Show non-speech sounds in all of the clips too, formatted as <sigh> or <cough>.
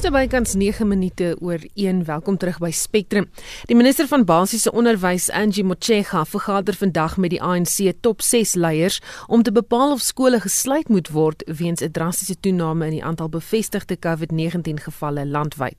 Dis bykans 9 minute oor 1. Welkom terug by Spectrum. Die minister van basiese onderwys, Angie Motshega, vergader vandag met die ANC top 6 leiers om te bepaal of skole gesluit moet word weens 'n drastiese toename in die aantal bevestigde COVID-19 gevalle landwyd.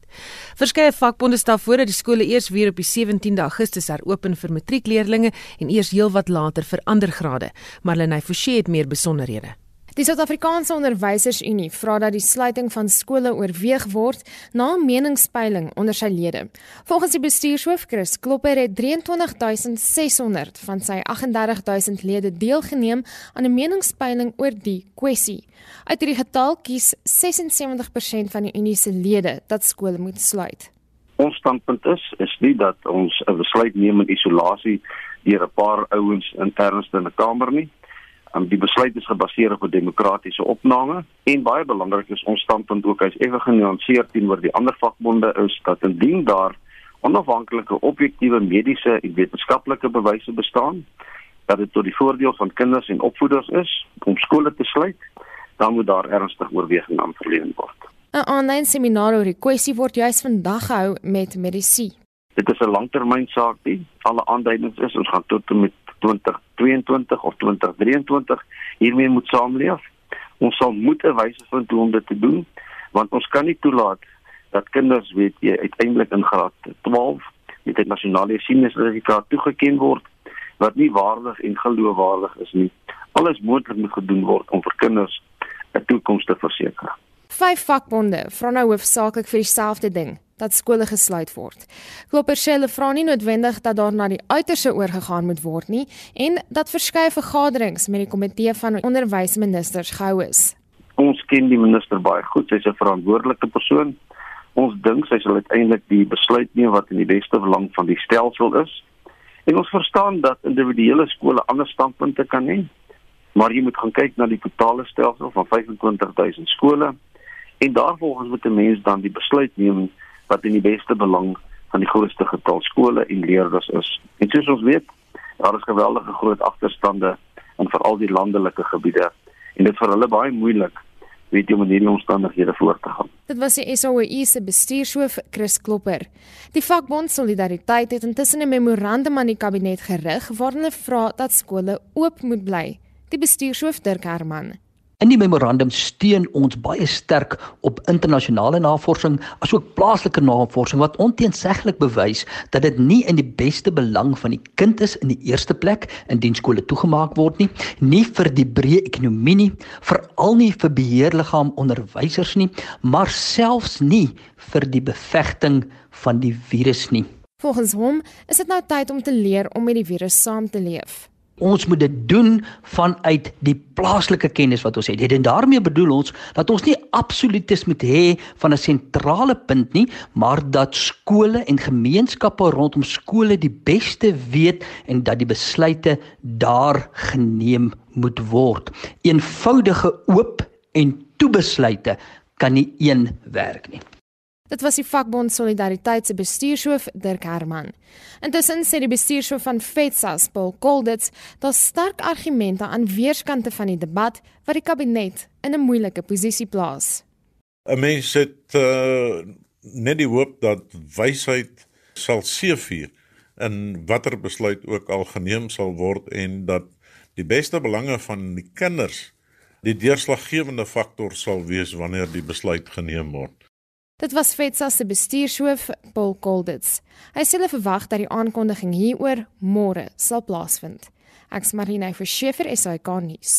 Verskeie vakbonde stel voor dat die skole eers weer op die 17de Augustus heropen vir matriekleerdlinge en eers heelwat later vir ander grade. Marlenae Forsie het meer besonderhede. Die Suid-Afrikaanse Onderwysersunie vra dat die sluiting van skole oorweeg word na 'n meningspeiling onder sy lede. Volgens die bestuurshoof Chris Klopper het 23600 van sy 38000 lede deelgeneem aan 'n meningspeiling oor die kwessie. Uit hierdie getal kies 76% van die unie se lede dat skole moet sluit. Ons standpunt is is nie dat ons 'n besluit neem in isolasie deur 'n paar ouens intern in 'n kamer nie. Um, die besluit is gebaseer op 'n demokratiese opname en baie belangrik is ons standpunt ook as effe genuanceerd teenoor die ander vakbonde is dat indien daar onafhanklike objektiewe mediese en wetenskaplike bewyse bestaan dat dit tot die voordeel van kinders en opvoeders is om skole te sluit, dan moet daar ernstig oorweging aan verleen word. 'n Aanlyn seminar oor die kwessie word juis vandag gehou met Medici. Dit is 'n langtermynsaak, alle aanduidings is ons gaan tot en met 2022 of 2023 hiermee moet saamleef. Ons sal moet 'n wyse vind hoe om dit te doen want ons kan nie toelaat dat kinders weet jy uiteindelik in graad 12 met 'n nasionale siensertifikaat toegeken word wat nie waardig en geloofwaardig is nie. Alles moontlik moet gedoen word om vir kinders 'n toekoms te verseker. Vyf vakbonde vra nou hoofsaaklik vir dieselfde ding dat skole gesluit word. Klopper sê hulle vra nie noodwendig dat daar na die uiterste oorgegaan moet word nie en dat verskeie vergaderings met die komitee van onderwysministers gehou is. Ons ken die minister baie goed, sy's 'n verantwoordelike persoon. Ons dink sy sal uiteindelik die besluit neem wat in die beste belang van die stelsel is. En ons verstaan dat individuele skole ander standpunte kan hê, maar jy moet gaan kyk na die totale stelsel van 25000 skole en daarvolgens moet 'n mens dan die besluit neem wat in die beste belang van die grootste getal skole en leerders is. En soos ons weet, daar is geweldige groot agterstande in veral die landelike gebiede en dit vir hulle baie moeilik weet jy om in hierdie omstandighede voort te gaan. Dit was die SOE se bestuurshoof Chris Klopper. Die vakbond Solidariteit het intussen 'n memorandum aan die kabinet gerig waarin hulle vra dat skole oop moet bly. Die bestuurshoof Dirk Herman In die memorandum steun ons baie sterk op internasionale navorsing asook plaaslike navorsing wat onteenseglik bewys dat dit nie in die beste belang van die kind is in die eerste plek indien skole toegemaak word nie, nie vir die breë ekonomie nie, veral nie vir beheerliggaam onderwysers nie, maar selfs nie vir die bevegting van die virus nie. Volgens hom is dit nou tyd om te leer om met die virus saam te leef ons moet dit doen vanuit die plaaslike kennis wat ons het. En daarmee bedoel ons dat ons nie absoluutis moet hê van 'n sentrale punt nie, maar dat skole en gemeenskappe rondom skole die beste weet en dat die besluite daar geneem moet word. Eenvoudige oop en toebesluite kan nie een werk nie. Dit was die vakbond Solidariteit se bestuurshoof Dirk Herman. Intussen sê die bestuurshoof van FETSAS, Paul Kolditz, daar sterk argumente aan weerskante van die debat wat die kabinet in 'n moeilike posisie plaas. 'n Mens het uh, net die hoop dat wysheid sal seëvier in watter besluit ook al geneem sal word en dat die beste belange van die kinders die deurslaggewende faktor sal wees wanneer die besluit geneem word. Dit was FETSA se bestuurshoof, Paul Kolditz. Hy sê hulle verwag dat die aankondiging hieroor môre sal plaasvind. Ek's Marina Verschiefer, SAK nuus.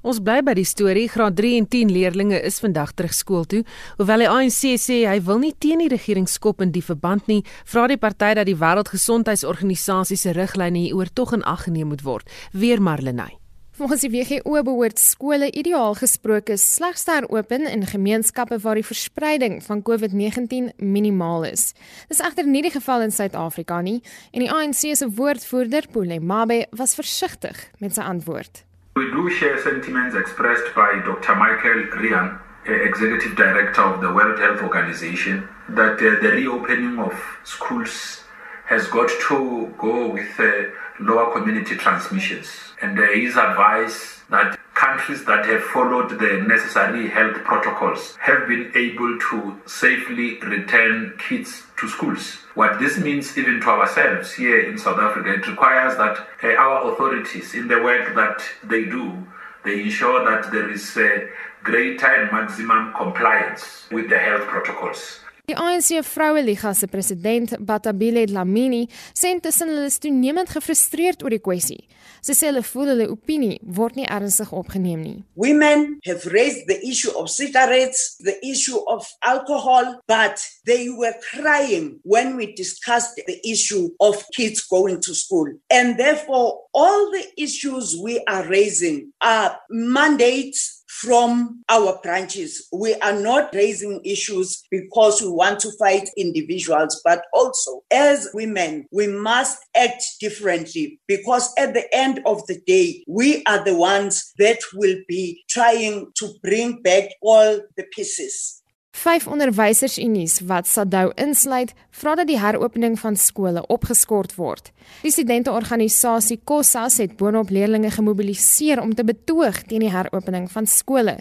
Ons bly by die storie. Graad 3 en 10 leerdlinge is vandag terug skool toe. Hoewel die ANC sê hy wil nie teen die regering skop in die verband nie, vra die party dat die Wêreldgesondheidsorganisasie se riglyne hieroor tog in ag geneem moet word. Weer Marlenae. Volgens die WGO behoort skole ideaal gesproke slegs ter open in gemeenskappe waar die verspreiding van COVID-19 minimaal is. Dis egter nie die geval in Suid-Afrika nie en die ANC se woordvoerder, Pule Mabe, was versigtig met sy antwoord. We do share sentiments expressed by Dr. Michael Ryan, executive director of the World Health Organization, that uh, the reopening of schools has got to go with uh, lower community transmissions. And his advice that countries that have followed the necessary health protocols have been able to safely return kids to schools. What this means, even to ourselves here in South Africa, it requires that uh, our authorities, in the work that they do, they ensure that there is uh, greater and maximum compliance with the health protocols. Die ANC Vroueliga se president, Batabile Dlamini, sê intussen hulle is toenemend gefrustreerd oor die kwessie. Sy sê hulle voel hulle opinie word nie ernstig opgeneem nie. Women have raised the issue of cigarettes, the issue of alcohol, but they were crying when we discussed the issue of kids going to school. And therefore, all the issues we are raising are mandates from our branches. We are not raising issues because we want to fight individuals, but also as women, we must act differently because at the end of the day, we are the ones that will be trying to bring back all the pieces. Vyf onderwysersunies wat SADU insluit, vra dat die heropening van skole opgeskort word. Die studenteorganisasie COSAS het boonop leerders gemobiliseer om te betoog teen die heropening van skole.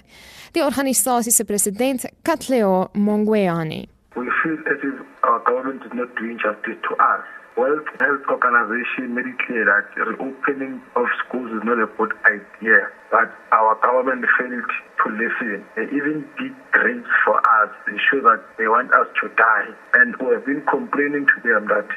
Die organisasie se president, Katleo Mongweani. We feel as if our government is not doing justice to us. World Health Organization made it clear that reopening of schools is not a good idea, but our government failed to listen. They even did drinks for us. They show that they want us to die. And we have been complaining to them that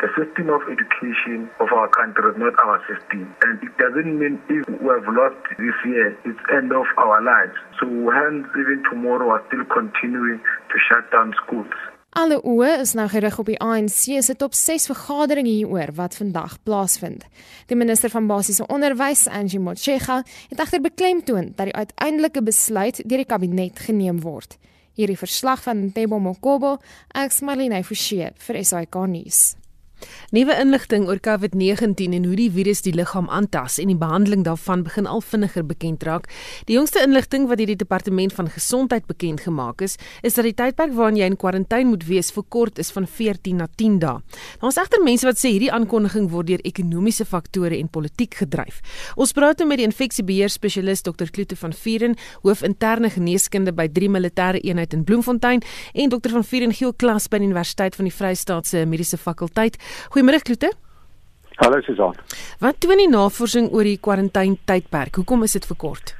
the system of education of our country is not our system. And it doesn't mean if we have lost this year, it's end of our lives. So hence, even tomorrow, we're still continuing to shut down schools. Alle oë is nou gerig op die ANC se top 6 vergadering hieroor wat vandag plaasvind. Die minister van basiese onderwys, Angie Motshega, het egter beklemtoon dat die uiteindelike besluit deur die kabinet geneem word. Hierdie verslag van Tebo Mokobo, ek's Marlene Forsie vir SAK nuus. Nuwe inligting oor COVID-19 en hoe die virus die liggaam aantas en die behandeling daarvan begin al vinniger bekend raak. Die jongste inligting wat deur die departement van gesondheid bekend gemaak is, is dat die tydperk waarin jy in kwarantyne moet wees verkort is van 14 na 10 dae. Daar's egter mense wat sê hierdie aankondiging word deur ekonomiese faktore en politiek gedryf. Ons praat nou met die infeksiebeheer spesialis Dr. Kloete van Vieren, hoof interne geneeskunde by 3 Militêre Eenheid in Bloemfontein en Dr. van Vieren Giel Klas by die Universiteit van die Vrystaat se Mediese Fakulteit. Goeiemôre Kloete. Hallo Susan. Wat toon die navorsing oor die kwarantyne tydperk? Hoekom is dit verkort?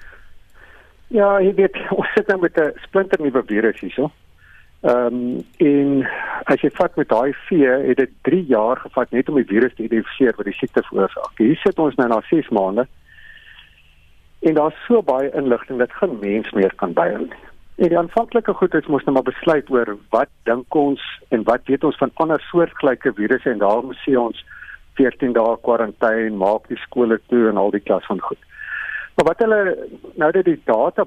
Ja, jy weet, <laughs> ons sit nou met 'n splinter nuwe virus hierso. Ehm um, en as jy vat met HIV, het dit 3 jaar gevat net om die virus te identifiseer wat die siekte veroorsaak. Hier sit ons nou na 6 maande. En daar's so baie inligting dat geen mens meer kan byhou nie. En die aanvanklike goed is mos nou maar besluit oor wat dink ons en wat weet ons van ander soortgelyke virusse en daarom sê ons 14 dae kwarantyne, maak die skole toe en al die klas van goed. Maar wat hulle nou dat die data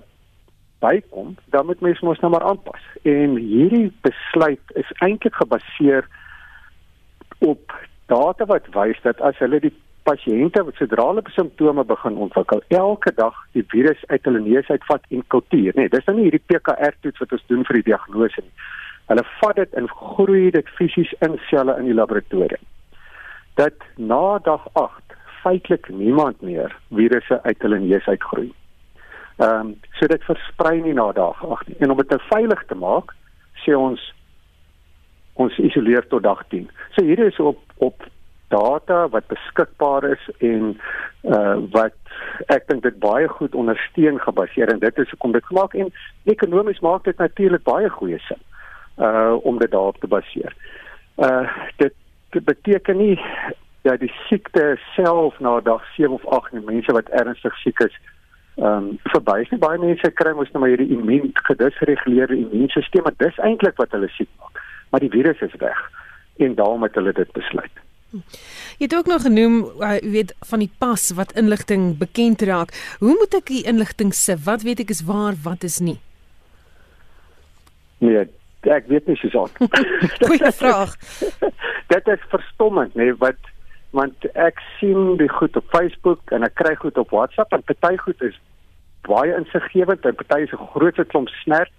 bykom, dan moet mense mos nou maar aanpas. En hierdie besluit is eintlik gebaseer op data wat wys dat as hulle die pasiënte wat sodra hulle simptome begin ontwikkel, elke dag die virus uit hulle neus uitvat en kultuur, nee, dis nou nie hierdie PCR toets wat ons doen vir die diagnose nie. Hulle vat dit en groei dit fisies in selle in die laboratorium. Dat na dag 8 feitelik niemand meer virusse uit hulle neus uitgroei. Ehm um, so dit versprei nie na dag 8 nie. En om dit nou veilig te maak, sê ons ons isoleer tot dag 10. So hier is op op data wat beskikbaar is en uh wat ek dink dit baie goed ondersteun gebaseer en dit is hoekom dit gemaak en ekonomies maak dit natuurlik baie goeie sin uh om dit daarop te baseer. Uh dit, dit beteken nie dat die siekte self na dag 7 of 8 in mense wat ernstig siek is ehm um, verby is nie baie mense kry mos nou maar hierdie immuun gedisreguleerde immuunstelsel maar dis eintlik wat hulle siek maak. Maar die virus is weg en daarom het hulle dit besluit. Jy het ook nog genoem, uh, jy weet, van die pas wat inligting bekend raak. Hoe moet ek die inligting se? Wat weet ek is waar, wat is nie? Nee, ek weet nie soos <laughs> al. Goeie vraag. <laughs> Dit is verstommend, nee, wat want ek sien die goed op Facebook en ek kry goed op WhatsApp en party goed is baie insiggewend en party is 'n groot klomp snert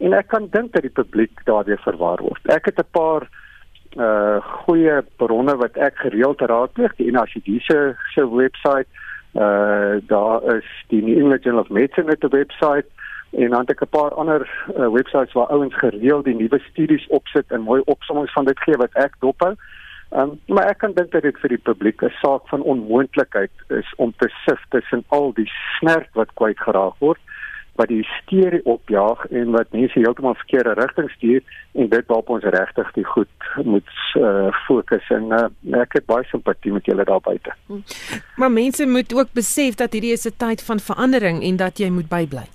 en ek kan dink dat die publiek daardeur verwar word. Ek het 'n paar uh goeie bronne wat ek gereeld raadpleeg die NHC se se webwerf Uh daar is die New England Journal of Medicine die webwerf en dan het ek 'n paar ander uh, webwerwe waar ouens gereeld die nuwe studies opsit en mooi opsommings van dit gee wat ek dophou. Um, maar ek kan dink dat dit vir die publiek 'n saak van onmoontlikheid is om te sif tussen al die snert wat kwyt geraak word wat die hysterie opjaag en wat mense heeltemal verkeerde rigting stuur en dit waarop ons regtig die goed moet uh, fokus en uh, ek het baie simpatie met julle daar buite. Hm. Maar mense moet ook besef dat hierdie is 'n tyd van verandering en dat jy moet bybly.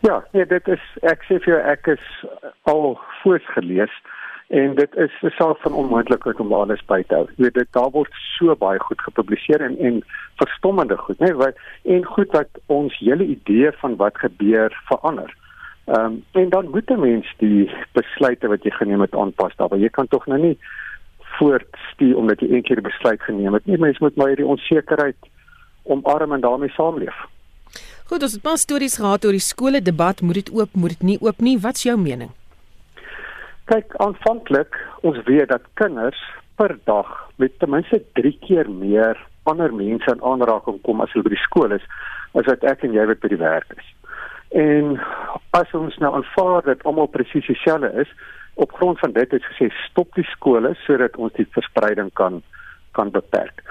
Ja, nee, dit is ek sê vir jou ek is al voorgelees en dit is 'n saak van onmoontlikheid om alles by te hou. Jy weet dit daar word so baie goed gepubliseer en en verstommende goed, né? Wat en goed wat ons hele idee van wat gebeur verander. Ehm um, en dan moet 'n mens die besluite wat jy geneem het aanpas daarbey. Jy kan tog nou nie voortstuur omdat jy eendag 'n besluit geneem het nie. Mens moet maar hierdie onsekerheid omarm en daarmee saamleef. Goed, ons het pas stories gehad oor die skole debat, moet dit oop, moet dit nie oop nie. Wat's jou mening? Kyk, aanvanklik, ons weet dat kinders per dag met ten minste 3 keer meer ander mense in aanraking kom as hulle by die skool is as wat ek en jy wat by die werk is. En as ons nou aanvaar dat almal presies dieselfde is, op grond van dit het gesê stop die skole sodat ons die verspreiding kan kan beperk.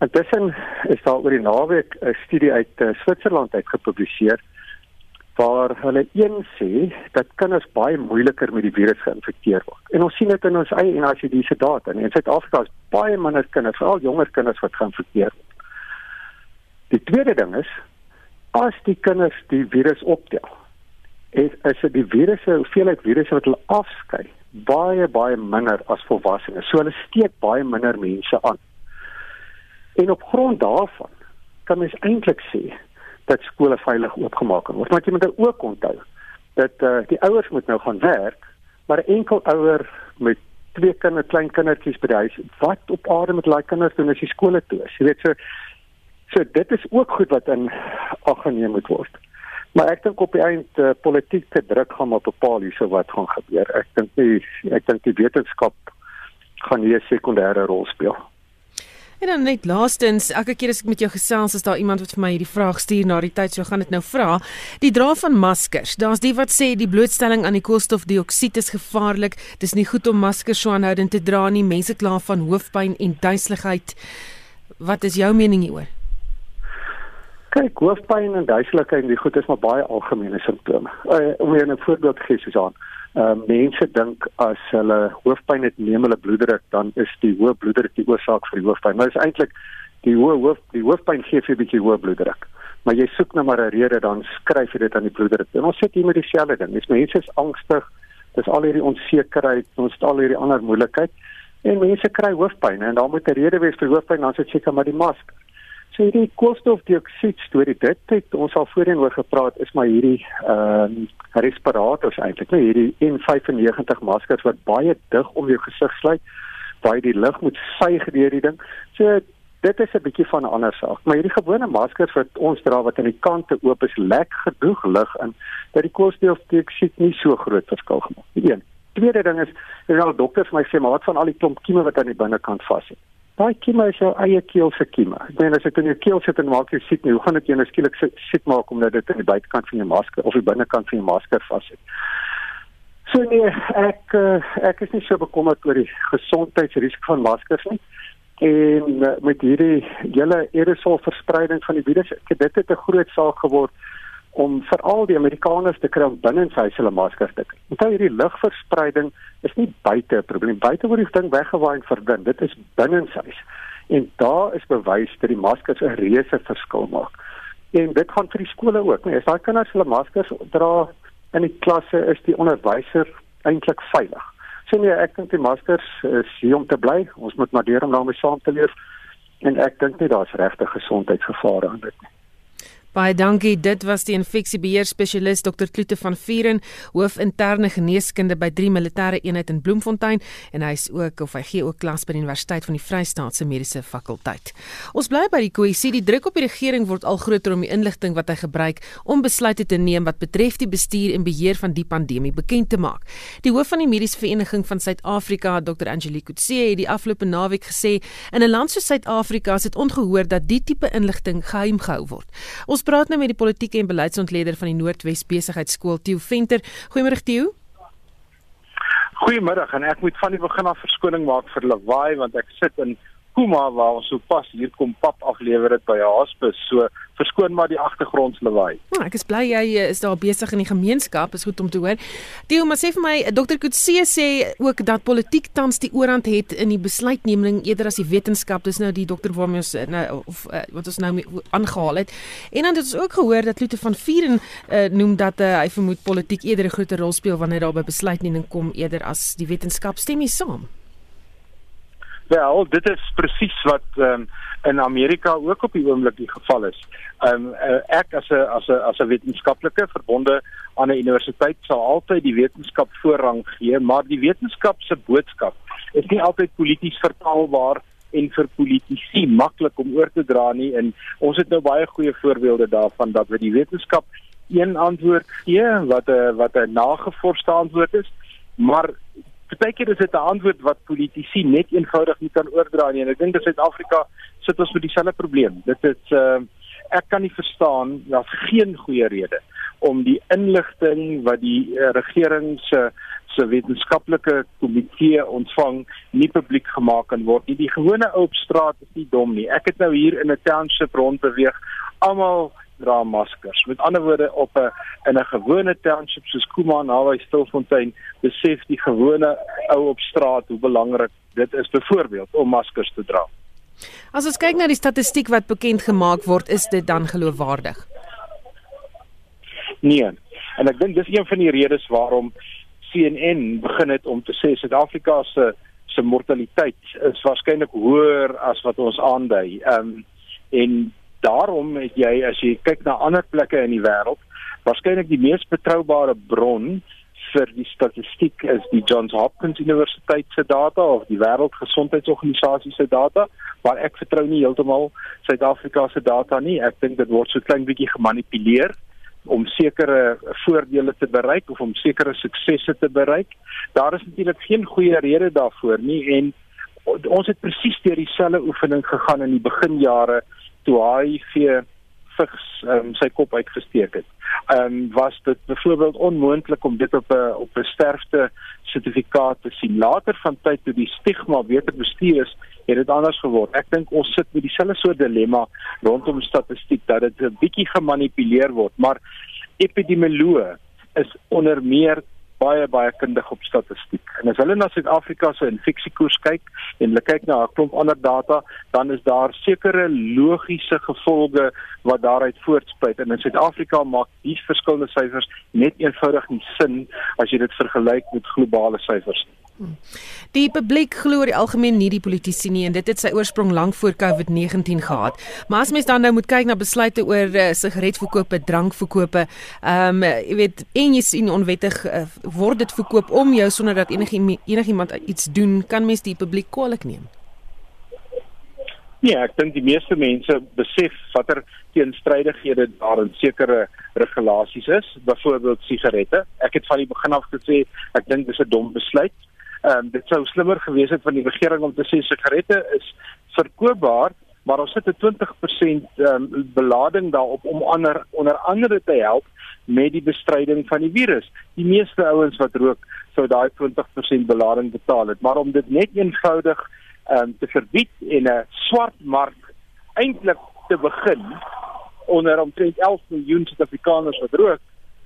Intussen is daar oor die naweek 'n studie uit uh, Switserland uitgepubliseer waar hulle een sê dat kinders baie moeiliker met die virus geïnfekteer word. En ons sien dit in ons eie NICD se data. In Suid-Afrika is baie minder kinders, veral jonger kinders wat geïnfekteer word. Die tweede ding is as die kinders die virus optel, is as dit die virus se hoeveelheid virus wat hulle afskei baie baie minder as volwassenes. So hulle steek baie minder mense aan. En op grond daarvan kan mens eintlik sê dat skole veilig oopgemaak kan word. Maar jy moet nou ook onthou dat uh, die ouers moet nou gaan werk, maar 'n enkel ouer met twee kinders, klein kindertjies by die huis, wat op aarde met daai kinders doen as die skole toe is? Jy weet so so dit is ook goed wat in ag geneem moet word. Maar ek dink op die eind uh, politiek te druk gaan op bepaal hierso wat gaan gebeur. Ek dink nie ek dink die wetenskap gaan hier 'n sekondêre rol speel. En dan net laastens, elke keer as ek met jou gesels, is daar iemand wat vir my hierdie vraag stuur na die tyd, so gaan dit nou vra. Die dra van maskers. Daar's die wat sê die blootstelling aan die koolstofdioksied is gevaarlik. Dis nie goed om maskers so aanhoudend te dra nie. Mense kla van hoofpyn en duiseligheid. Wat is jou mening hieroor? Kyk, hoofpyn en duiseligheid, die goed is maar baie algemene simptome. Uh, om 'n voorbeeld te gee, Susan. Uh, mense dink as hulle hoofpyn het, neem hulle bloeddruk, dan is die hoë bloeddruk die oorsaak vir die hoofpyn. Maar dit is eintlik die hoë hoof die hoofpyn gee vir 'n bietjie hoë bloeddruk. Maar jy soek nou maar 'n rede dan skryf jy dit aan die bloeddruk. En ons sit hier met dieselfde ding. Dis mense is angstig. Dis al hierdie onsekerheid, ons het al hierdie ander moeilikheid en mense kry hoofpyn en dan moet 'n rede wees vir hoofpyn, dan sit seker maar die masker. So hierdie koolstofdioksied storie dit het ons al voorheen oor gepraat is maar hierdie ehm uh, respirators eintlik, nee hierdie N95 maskers wat baie dig om jou gesig sluit, baie die lug moet suig deur die ding. So dit is 'n bietjie van 'n ander saak, maar hierdie gewone maskers wat ons dra wat aan die kante oop is, lek genoeg lug in dat die koolstofdioksied nie so groot verskil gemaak nie. Een. Tweede ding is, is al dokters my sê maar wat van al die klomp kieme wat aan die binnekant vassit. Daai kieme is jou eie keel se kieme. Ek meen as dit in jou keel sit en maak jy siek, nie, hoe gaan dit jou nou skielik siek maak omdat dit aan die buitekant van jou masker of die binnekant van jou masker vassit? So nee, ek eh, ek is nie so bekommerd oor die gesondheidsrisiko van maskers nie. En eh, met hierdie hele aerosol verspreiding van die virus, dit het 'n groot saak geword om veral die Amerikaners te kry om binne in hulle hulle maskers te kry. Onthou hierdie lugverspreiding is nie buite 'n probleem. Buite word die ding weggewaai en verdun. Dit is binne in huis. En daar is bewys dat die maskers 'n reuse verskil maak. En dit gaan vir die skole ook. Nee, as daai kinders hulle maskers dra in die klasse, is die onderwyser eintlik veilig. So nee, ek dink die maskers is hier om te bly. Ons moet maar leer om daarmee saam te leef. En ek dink nie daar's regte gesondheidsgevare aan dit nie. Baie dankie. Dit was die infeksiebeheer spesialist Dr. Kloete van Vieren, hoof interne geneeskunde by 3 Militêre Eenheid in Bloemfontein en hy's ook of hy gee ook klas by die Universiteit van die Vrystaat se Mediese Fakulteit. Ons bly by die kwessie. Die druk op die regering word al groter om die inligting wat hy gebruik om besluite te neem wat betref die bestuur en beheer van die pandemie bekend te maak. Die hoof van die Mediese Vereniging van Suid-Afrika, Dr. Angelique Kutse, het die afgelope naweek gesê in 'n land soos Suid-Afrika is dit ongehoor dat die tipe inligting geheim gehou word. Ons praat nou met die politieke en beleidsontleder van die Noordwes Besigheidsskool, Theo Venter. Goeiemôre Theo. Goeiemiddag en ek moet van die begin af verskoning maak vir lawaai want ek sit in Kuma waar ons sopas hier kom pap aflewer dit by 'n hospis. So verskoon maar die agtergrondslawaai. Nou, ek is bly jy eh, is daar besig in die gemeenskap. Is goed om te hoor. Theo, maar sê vir my, Dr. Kutse sê ook dat politiek tans die oorhand het in die besluitneming eerder as die wetenskap. Dis nou die dokter waarmee ons nou of uh, wat ons nou aangehaal het. En dan het ons ook gehoor dat Lute van Vieren uh, noem dat uh, hy vermoed politiek eerder 'n groter rol speel wanneer daar by besluitneming kom eerder as die wetenskap. Stem jy saam? Wel, dit is presies wat um, in Amerika ook op die oomblik die geval is. Um ek as 'n as 'n as 'n wetenskaplike verbonde aan 'n universiteit sal altyd die wetenskap voorrang gee, maar die wetenskap se boodskap is nie altyd polities vertaalbaar en vir politici maklik om oor te dra nie en ons het nou baie goeie voorbeelde daarvan dat we die wetenskap een antwoord gee wat 'n wat 'n nagevorsde antwoord is, maar Partykeer is dit 'n antwoord wat politici net eenvoudig nie kan oordra nie en ek dink in Suid-Afrika sit ons met dieselfde probleem. Dit is uh ek kan nie verstaan daar's geen goeie rede om die inligting wat die uh, regering se se wetenskaplike komitee ontvang nie publiek gemaak kan word. Die gewone ou op straat is nie dom nie. Ek het nou hier in 'n township rond beweeg. Almal dra maskers. Met ander woorde op 'n in 'n gewone township soos Kuma naby Stilfontein, besef die gewone ou op straat hoe belangrik dit is byvoorbeeld om maskers te dra. As ons kyk na die statistiek wat bekend gemaak word, is dit dan geloofwaardig? Nee. En ek dink dis een van die redes waarom CNN begin het om te sê Suid-Afrika se se mortaliteit is waarskynlik hoër as wat ons aandui. Ehm um, en daarom het jy as jy kyk na ander plekke in die wêreld, waarskynlik die mees betroubare bron vir die statistiek is die Johns Hopkins Universiteit se data of die Wêreldgesondheidsorganisasie se data, maar ek vertrou nie heeltemal Suid-Afrika se data nie. Ek dink dit word so klein bietjie gemanipuleer om sekere voordele te bereik of om sekere suksesse te bereik. Daar is natuurlik geen goeie rede daarvoor nie en ons het presies deur dieselfde oefening gegaan in die beginjare toe HIV vigs um, sy kop uitgesteek het. Ehm um, was dit byvoorbeeld onmoontlik om dit op 'n op 'n sterfte sertifikaat te sien. Later van tyd toe die stigma beter bestuur is, het dit anders geword. Ek dink ons sit met dieselfde soort dilemma rondom statistiek dat dit 'n bietjie gemanipuleer word, maar epidemioloë is onder meer baie baie kundig op statistiek. En as hulle na Suid-Afrika se infeksiekoers kyk en hulle kyk na 'n klomp ander data, dan is daar sekere logiese gevolge wat daaruit voortspruit. En in Suid-Afrika maak die verskillende syfers net eenvoudig nie sin as jy dit vergelyk met globale syfers nie. Die publiek glo oor die algemeen nie die politici nie en dit het sy oorsprong lank voor COVID-19 gehad. Maar as mens dan nou moet kyk na besluite oor uh, sigaretverkope, drankverkope, ehm um, jy weet en jy sien onwettig uh, word dit verkoop om jou sonder dat enige enigiemand iets doen, kan mens die publiek kwaliek neem. Ja, ek dink die meeste mense besef watter teenstrydighede daar in sekere regulasies is, byvoorbeeld sigarette. Ek het van die begin af gesê ek dink dis 'n dom besluit Ehm um, dit sou slimmer gewees het van die regering om te sê sigarette is verkoopbaar, maar ons sit 'n 20% ehm um, belading daarop om ander onder andere te help met die bestryding van die virus. Die meeste ouens wat rook sou daai 20% belading betaal het, maar om dit net eenvoudig ehm um, te verbied en 'n swart mark eintlik te begin onder omtrent 11 miljoen Suid-Afrikaners wat rook,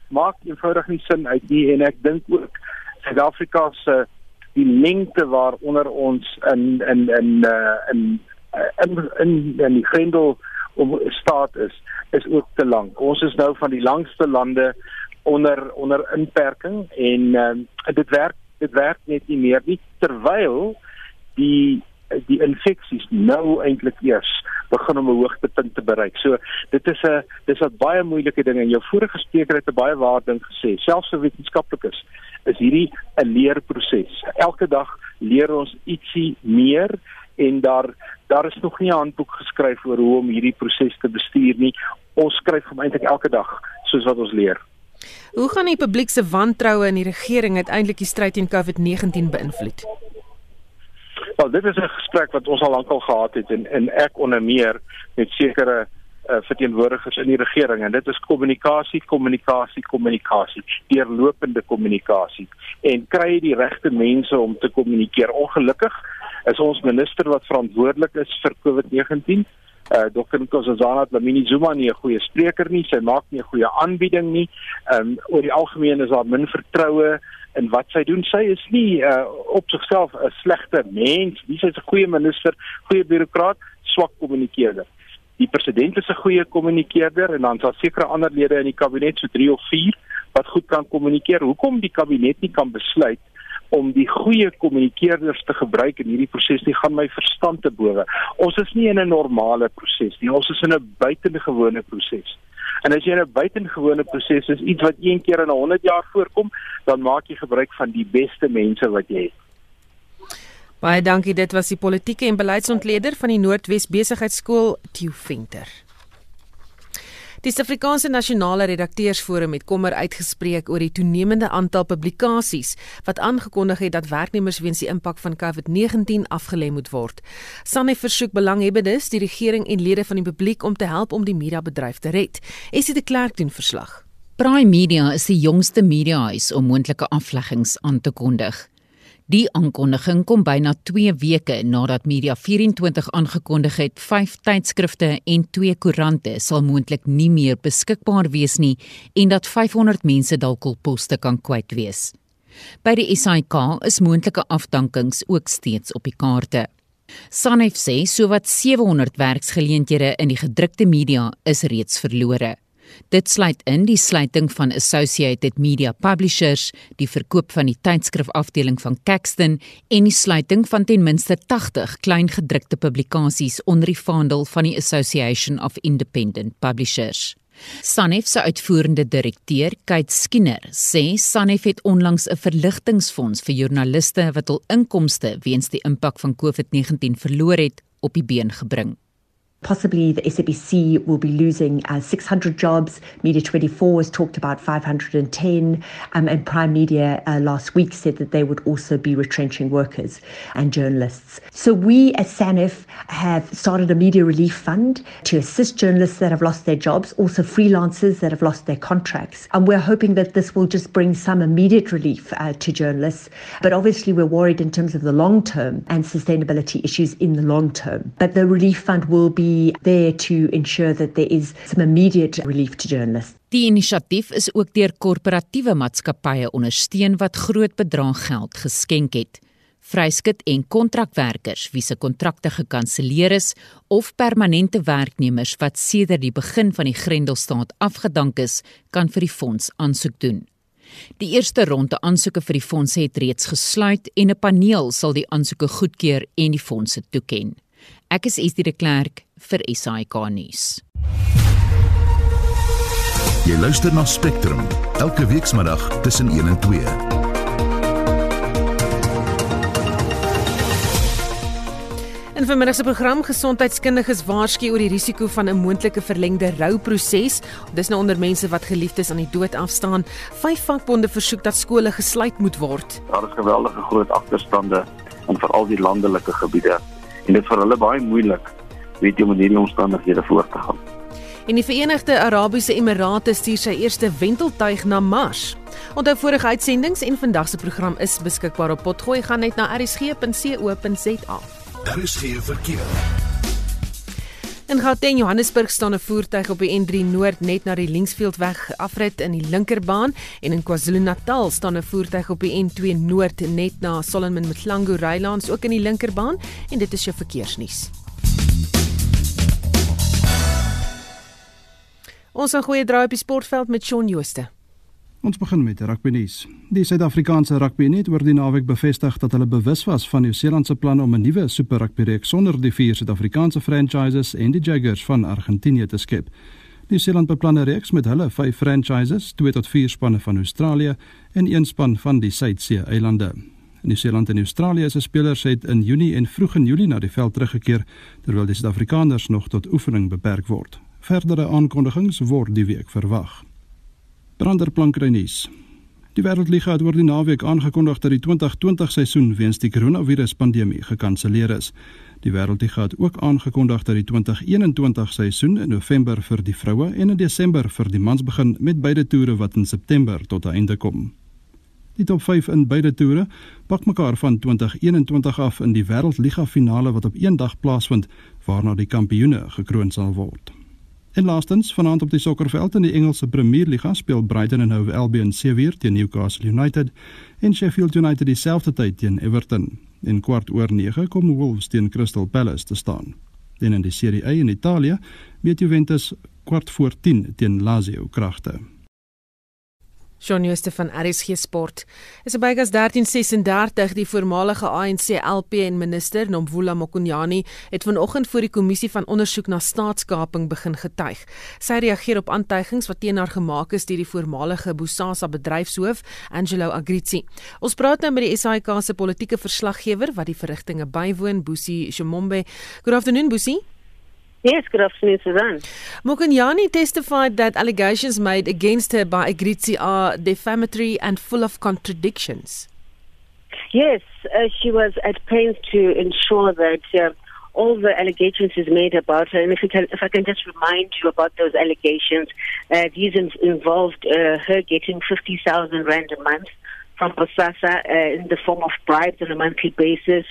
maak eenvoudig nie sin uit nie en ek dink ook Suid-Afrika se die lengte waaronder ons in in in uh, in in in in die grendel om staat is is ook te lank. Ons is nou van die langste lande onder onder inperking en uh, dit werk dit werk net nie meer nie terwyl die die infeksies nou eintlik eers begin om 'n hoogtepunt te bereik. So dit is 'n dis 'n baie moeilike ding en jou vorige spreker het 'n baie waar ding gesê. Selfs vir wetenskaplikes is hierdie 'n leerproses. Elke dag leer ons ietsie meer en daar daar is nog nie 'n handboek geskryf oor hoe om hierdie proses te bestuur nie. Ons skryf hom eintlik elke dag soos wat ons leer. Hoe gaan die publiek se wantroue in die regering uiteindelik die stryd teen COVID-19 beïnvloed? Wel, dit is 'n gesprek wat ons al lankal gehad het en en ek onder meer met sekere uh, verteenwoordigers in die regering en dit is kommunikasie, kommunikasie, kommunikasie, deurlopende kommunikasie en kry die regte mense om te kommunikeer. Ongelukkig is ons minister wat verantwoordelik is vir COVID-19 uh Dr. Nkosazana Dlamini Zuma nie 'n goeie spreker nie, sy maak nie 'n goeie aanbieding nie. Um oor die algemeen is daar min vertroue in wat sy doen. Sy is nie uh op sigself 'n slegte mens nie. Sy is 'n goeie minister, goeie bureaukraat, swak kommunikeerder. Die president is 'n goeie kommunikeerder en dan daar sekere ander lede in die kabinet so 3 of 4 wat goed kan kommunikeer. Hoekom die kabinet nie kan besluit om die goeie kommunikeerders te gebruik in hierdie proses nie gaan my verstand te bowe. Ons is nie in 'n normale proses nie. Ons is in 'n buitengewone proses. En as jy in 'n buitengewone proses is, iets wat een keer in 'n 100 jaar voorkom, dan maak jy gebruik van die beste mense wat jy het. Baie dankie. Dit was die politieke en beleidsontleder van die Noordwes Besigheidsskool, Theo Venter. Die Suid-Afrikaanse Nasionale Redakteursforum het kommer uitgespreek oor die toenemende aantal publikasies wat aangekondig het dat werknemers weens die impak van COVID-19 afgelê moet word. Sanne versoek belanghebbendes, die regering en lede van die publiek om te help om die mediabedryf te red. Esie de Klerk doen verslag. Prime Media is die jongste mediahuis om moontlike afleggings aan te kondig. Die aankondiging kom byna 2 weke nadat Media24 aangekondig het 5 tydskrifte en 2 koerante sal moontlik nie meer beskikbaar wees nie en dat 500 mense dalk hul poste kan kwyt wees. By die SAIK is moontlike afdankings ook steeds op die kaarte. Sanef sê sowat 700 werksgeleenthede in die gedrukte media is reeds verlore. Dit sluit in die sluiting van Associated Media Publishers, die verkoop van die tydskrifafdeling van Caxton en die sluiting van ten minste 80 klein gedrukte publikasies onder die vaandel van die Association of Independent Publishers. Sanef se uitvoerende direkteur, Kate Skinner, sê Sanef het onlangs 'n verligtingfonds vir joernaliste wat hul inkomste weens die impak van COVID-19 verloor het, op die been gebring. Possibly the SABC will be losing uh, 600 jobs. Media 24 has talked about 510. Um, and Prime Media uh, last week said that they would also be retrenching workers and journalists. So we at SANIF have started a media relief fund to assist journalists that have lost their jobs, also freelancers that have lost their contracts. And we're hoping that this will just bring some immediate relief uh, to journalists. But obviously, we're worried in terms of the long term and sustainability issues in the long term. But the relief fund will be there to ensure that there is some immediate relief to journalists. Die inisiatief is ook deur korporatiewe maatskappye ondersteun wat groot bedrag geld geskenk het. Vryskut en kontrakwerkers wie se kontrakte gekanselleer is of permanente werknemers wat sedert die begin van die Grendelstaat afgedank is, kan vir die fonds aansoek doen. Die eerste ronde aansoeke vir die fonds het reeds gesluit en 'n paneel sal die aansoeke goedkeur en die fondse toeken. Ek is Estie de Klerk vir SAK nuus. Jy luister na Spectrum elke weekmiddag tussen 1 en 2. In vermiddag se program gesondheidskundiges waarsku oor die risiko van 'n moontlike verlengde rouproses. Dis nou onder mense wat geliefdes aan die dood afstaan. Vyf vakbonde versoek dat skole gesluit moet word. Daar is geweldige groot agterstande in veral die landelike gebiede en dit vir hulle baie moeilik weet jy om in hierdie omstandighede voort te gaan. En die Verenigde Arabiese Emirate stuur sy eerste wenteltuig na Mars. Onthou vorige uitsendings en vandag se program is beskikbaar op potgooi gaan net na rsg.co.za. Daar is geen verkeer. In Gauteng Johannesburg staan 'n voertuig op die N3 Noord net na die Linksveldweg afrit in die linkerbaan en in KwaZulu-Natal staan 'n voertuig op die N2 Noord net na Solomon Mthlangu Rylands ook in die linkerbaan en dit is jou verkeersnuus. Ons gaan goeie draai op die sportveld met Shaun Jooste. Ons begin met rugby nuus. Die Suid-Afrikaanse rugby net oor die naweek bevestig dat hulle bewus was van Nieu-Seeland se plan om 'n nuwe Super Rugby reeks sonder die vier Suid-Afrikaanse franchises en die Jaguars van Argentinië te skep. Nieu-Seeland beplan 'n reeks met hulle vyf franchises, 2 tot 4 spanne van Australië en een span van die Suidsee-eilande. Nieu-Seeland en Australië se spelers het in Junie en vroeg in Julie na die veld teruggekeer terwyl die Suid-Afrikaners nog tot oefening beperk word. Verdere aankondigings word die week verwag. Branderplankreinies. Die Wêreldliga het oor die naweek aangekondig dat die 2020 seisoen weens die koronaviruspandemie gekanselleer is. Die Wêreldliga het ook aangekondig dat die 2021 seisoen in November vir die vroue en in Desember vir die mans begin met beide toere wat in September tot 'n einde kom. Die top 5 in beide toere pak mekaar van 2021 af in die Wêreldliga finale wat op een dag plaasvind waarna die kampioene gekroon sal word. En laastens, vanaand op die sokkerveld in die Engelse Premier Liga speel Brighton en Hove Albion seweer teen Newcastle United en Sheffield United dieselfde tyd teen Everton. En kwart oor 9 kom Wolves teen Crystal Palace te staan. En in die Serie A in Italië meet Juventus kwart voor 10 teen Lazio kragte. Shaun Jooste van RSG Sport. Is by gas 1336 die voormalige ANC LP en minister Nomvula Mokonyane het vanoggend voor die kommissie van ondersoek na staatskaping begin getuig. Sy reageer op aantuigings wat teen haar gemaak is deur die voormalige Bosasa bedryfshoof Angelo Agrizi. Ons praat nou met die SAIK se politieke verslaggewer wat die verrigtinge bywoon, Boesie Shomombe. Good afternoon Boesie. Yes, good afternoon, Suzanne. Mokonyani testified that allegations made against her by Agrizi are defamatory and full of contradictions. Yes, uh, she was at pains to ensure that uh, all the allegations is made about her. And if, can, if I can just remind you about those allegations, uh, these involved uh, her getting 50,000 rand a month from Bosasa uh, in the form of bribes on a monthly basis,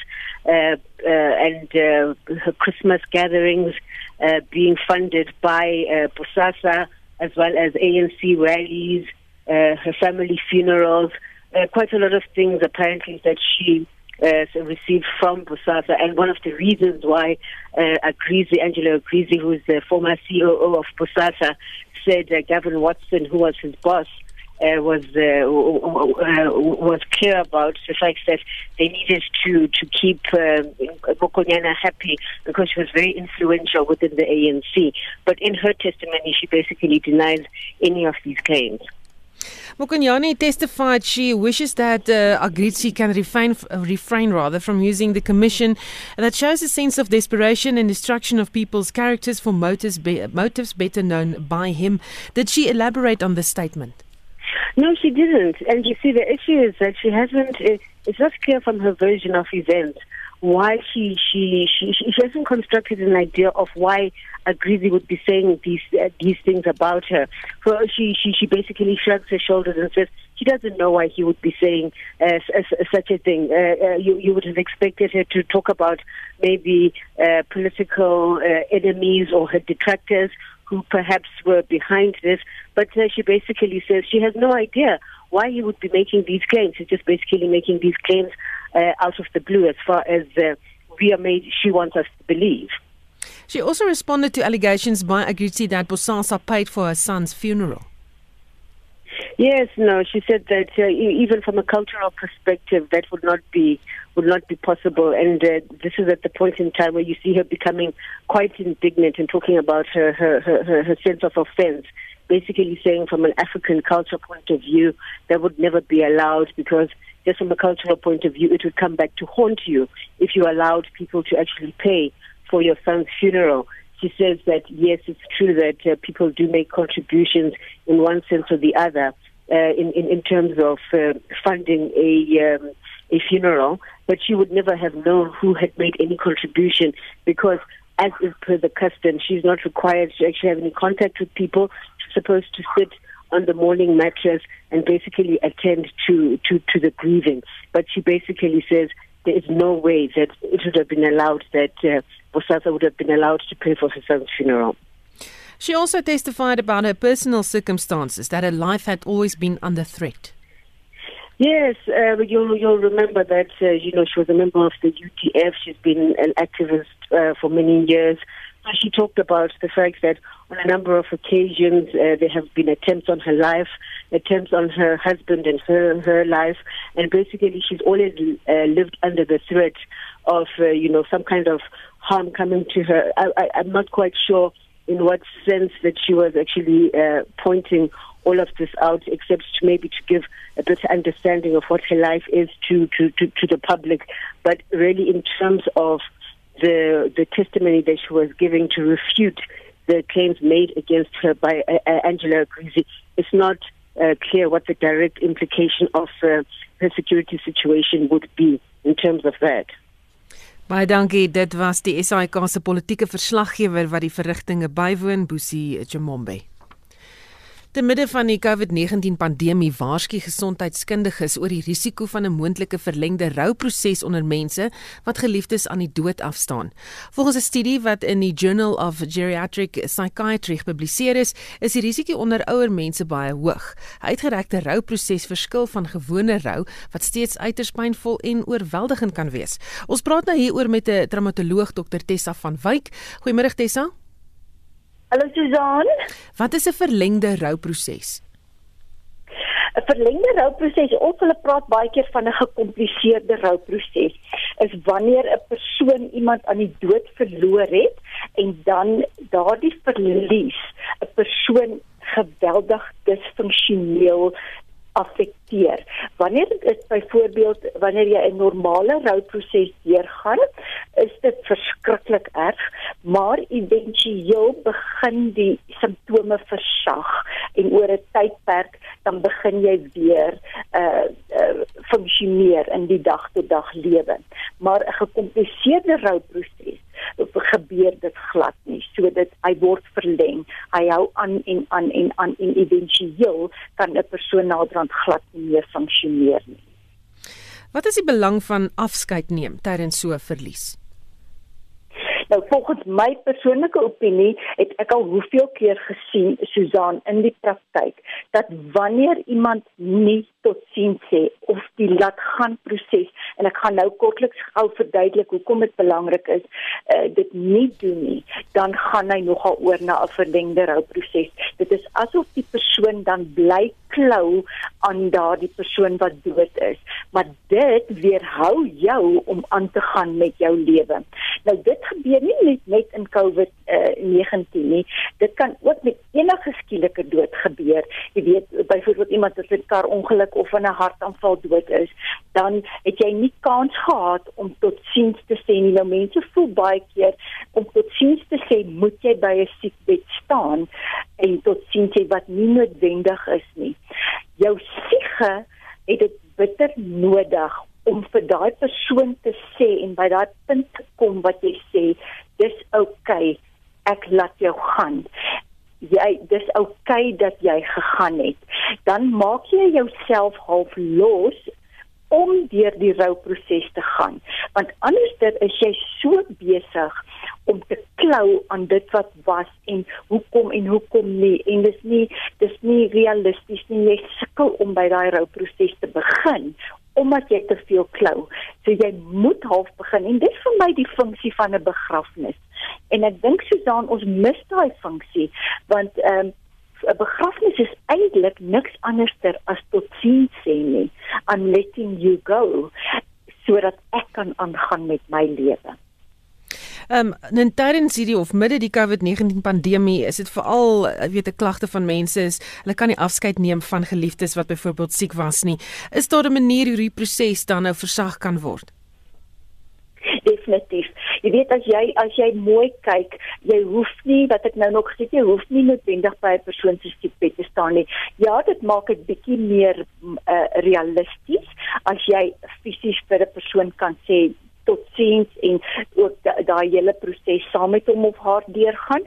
and her Christmas gatherings uh, being funded by uh, as well as ANC rallies, uh, her family funerals, uh, quite a lot of things apparently that she uh, received from Bosasa. And one of the reasons why uh, Agrizi, Angelo Agrizi, who is the former COO of Bosasa, said uh, Gavin Watson, who was his boss, uh, was uh, uh, was clear about the fact that they needed to to keep uh, Mokonyana happy because she was very influential within the ANC. But in her testimony, she basically denies any of these claims. Mokonyani testified she wishes that uh, can refrain, refrain rather from using the commission that shows a sense of desperation and destruction of people's characters for motives, be, motives better known by him. Did she elaborate on this statement? No, she didn't. And you see, the issue is that she hasn't. It's not clear from her version of events why she she she she hasn't constructed an idea of why Agrizi would be saying these uh, these things about her. So she she she basically shrugs her shoulders and says she doesn't know why he would be saying uh, such a thing. Uh, uh, you you would have expected her to talk about maybe uh, political uh, enemies or her detractors who perhaps were behind this. But uh, she basically says she has no idea why he would be making these claims. He's just basically making these claims uh, out of the blue as far as uh, we are made, she wants us to believe. She also responded to allegations by Agrizi that Bosasa paid for her son's funeral. Yes, no. She said that uh, even from a cultural perspective, that would not be would not be possible. And uh, this is at the point in time where you see her becoming quite indignant and talking about her her, her, her sense of offense. Basically, saying from an African culture point of view, that would never be allowed because just from a cultural point of view, it would come back to haunt you if you allowed people to actually pay for your son's funeral she says that yes, it's true that uh, people do make contributions in one sense or the other uh, in, in, in terms of uh, funding a um, a funeral, but she would never have known who had made any contribution because, as is per the custom, she's not required to actually have any contact with people. She's supposed to sit on the mourning mattress and basically attend to, to, to the grieving. But she basically says there is no way that it would have been allowed that uh, Bosasa would have been allowed to pay for her son's funeral. She also testified about her personal circumstances, that her life had always been under threat. Yes, uh, you'll, you'll remember that, uh, you know, she was a member of the UTF. She's been an activist uh, for many years. she talked about the fact that on a number of occasions uh, there have been attempts on her life, attempts on her husband and her her life, and basically she's always uh, lived under the threat of uh, you know some kind of harm coming to her. I, I'm not quite sure in what sense that she was actually uh, pointing all of this out, except to maybe to give a better understanding of what her life is to, to, to, to the public. But really, in terms of the the testimony that she was giving to refute the claims made against her by uh, uh Angela Grizi, it's not uh, clear what the direct implication of uh, her security situation would be in terms of that. Baie dankie. Dit was die SAIK se politieke verslaggewer wat die verrigtinge bywoon, Boesie Chimombe. Te midde van die COVID-19 pandemie waarsku gesondheidskundiges oor die risiko van 'n moontlike verlengde rouproses onder mense wat geliefdes aan die dood afstaan. Volgens 'n studie wat in die Journal of Geriatric Psychiatry gepubliseer is, is die risiko onder ouer mense baie hoog. 'n Uitgerekte rouproses verskil van gewone rou wat steeds uiters pynvol en oorweldigend kan wees. Ons praat nou hieroor met 'n traumatoloog Dr Tessa van Wyk. Goeiemôre Tessa. Hallo Susan. Wat is 'n verlengde rouproses? 'n Verlengde rouproses, of hulle praat baie keer van 'n gekompliseerde rouproses, is wanneer 'n persoon iemand aan die dood verloor het en dan daardie verlies 'n persoon geweldig disfunksioneel affekteer. Wanneer dit byvoorbeeld wanneer jy 'n normale rouproses deurgaan, is dit verskriklik erg, maar éventueel begin die simptome versag en oor 'n tydperk dan begin jy weer uh, uh funksioneer in die dag tot dag lewe. Maar 'n gekompliseerde rouproses gebeur dit glad nie. So dit hy word verleng. Hy hou aan en aan en aan en éventueel kan 'n persoon naderhand glad nie meer funksioneer nie. Wat is die belang van afskeid neem tydens so 'n verlies? Nou volgens my persoonlike opinie het ek al hoeveel keer gesien Susan in die praktyk dat wanneer iemand nie tot sien sê of die laat gaan proses en ek gaan nou kortliks gou verduidelik hoekom dit belangrik is uh, dit nie doen nie dan gaan hy nogal oor na 'n verlengde rouproses dit is asof die persoon dan bly klou aan daardie persoon wat dood is. Maar dit weerhou jou om aan te gaan met jou lewe nou dit gebeur nie net net in COVID-19 uh, nie dit kan ook met enige skielike dood gebeur jy weet byvoorbeeld iemand wat 'n kar ongeluk ongeluk of in 'n hartaanval dood is, dan het jy nie kans gehad om tot siens te sê nie. Nou mense voel baie keer om tot siens te sê, moet jy by 'n siekbed staan en tot siens sê wat nie noodwendig is nie. Jou siege het dit bitter nodig om vir daai persoon te sê en by daai punt te kom wat jy sê, dis oukei. Okay, ek laat jou gaan jy dis oukei okay dat jy gegaan het, dan maak jy jouself half los om deur die rouproses te gaan. Want anderster is jy so besig om te klou aan dit wat was en hoekom en hoekom nie en dis nie dis nie realisties nie jy sukkel om by daai rouproses te begin omdat jy te veel klou. So jy moet half begin en dit vir my die funksie van 'n begrafnis. En ek dink Susan ons mis daai funksie want ehm um, 'n begrafnis is eintlik niks anderster as tot sien sê nie. I'm letting you go sodat ek kan aangaan met my lewe. Ehm um, in tydens hierdie of midde die COVID-19 pandemie is dit veral eh, weet 'n klagte van mense is hulle kan nie afskeid neem van geliefdes wat byvoorbeeld siek was nie. Is daar 'n manier hoe die proses dan nou versag kan word? Definitief. Jy weet as jy as jy mooi kyk, jy hoef nie wat ek nou nog gesê jy hoef nie noodwendig by 'n persoon se siekbed te staan nie. Ja, dit maak dit bietjie meer uh, realisties as jy fisies vir 'n persoon kan sê tot sins en ook daai hele proses saam met hom of haar deurgaan.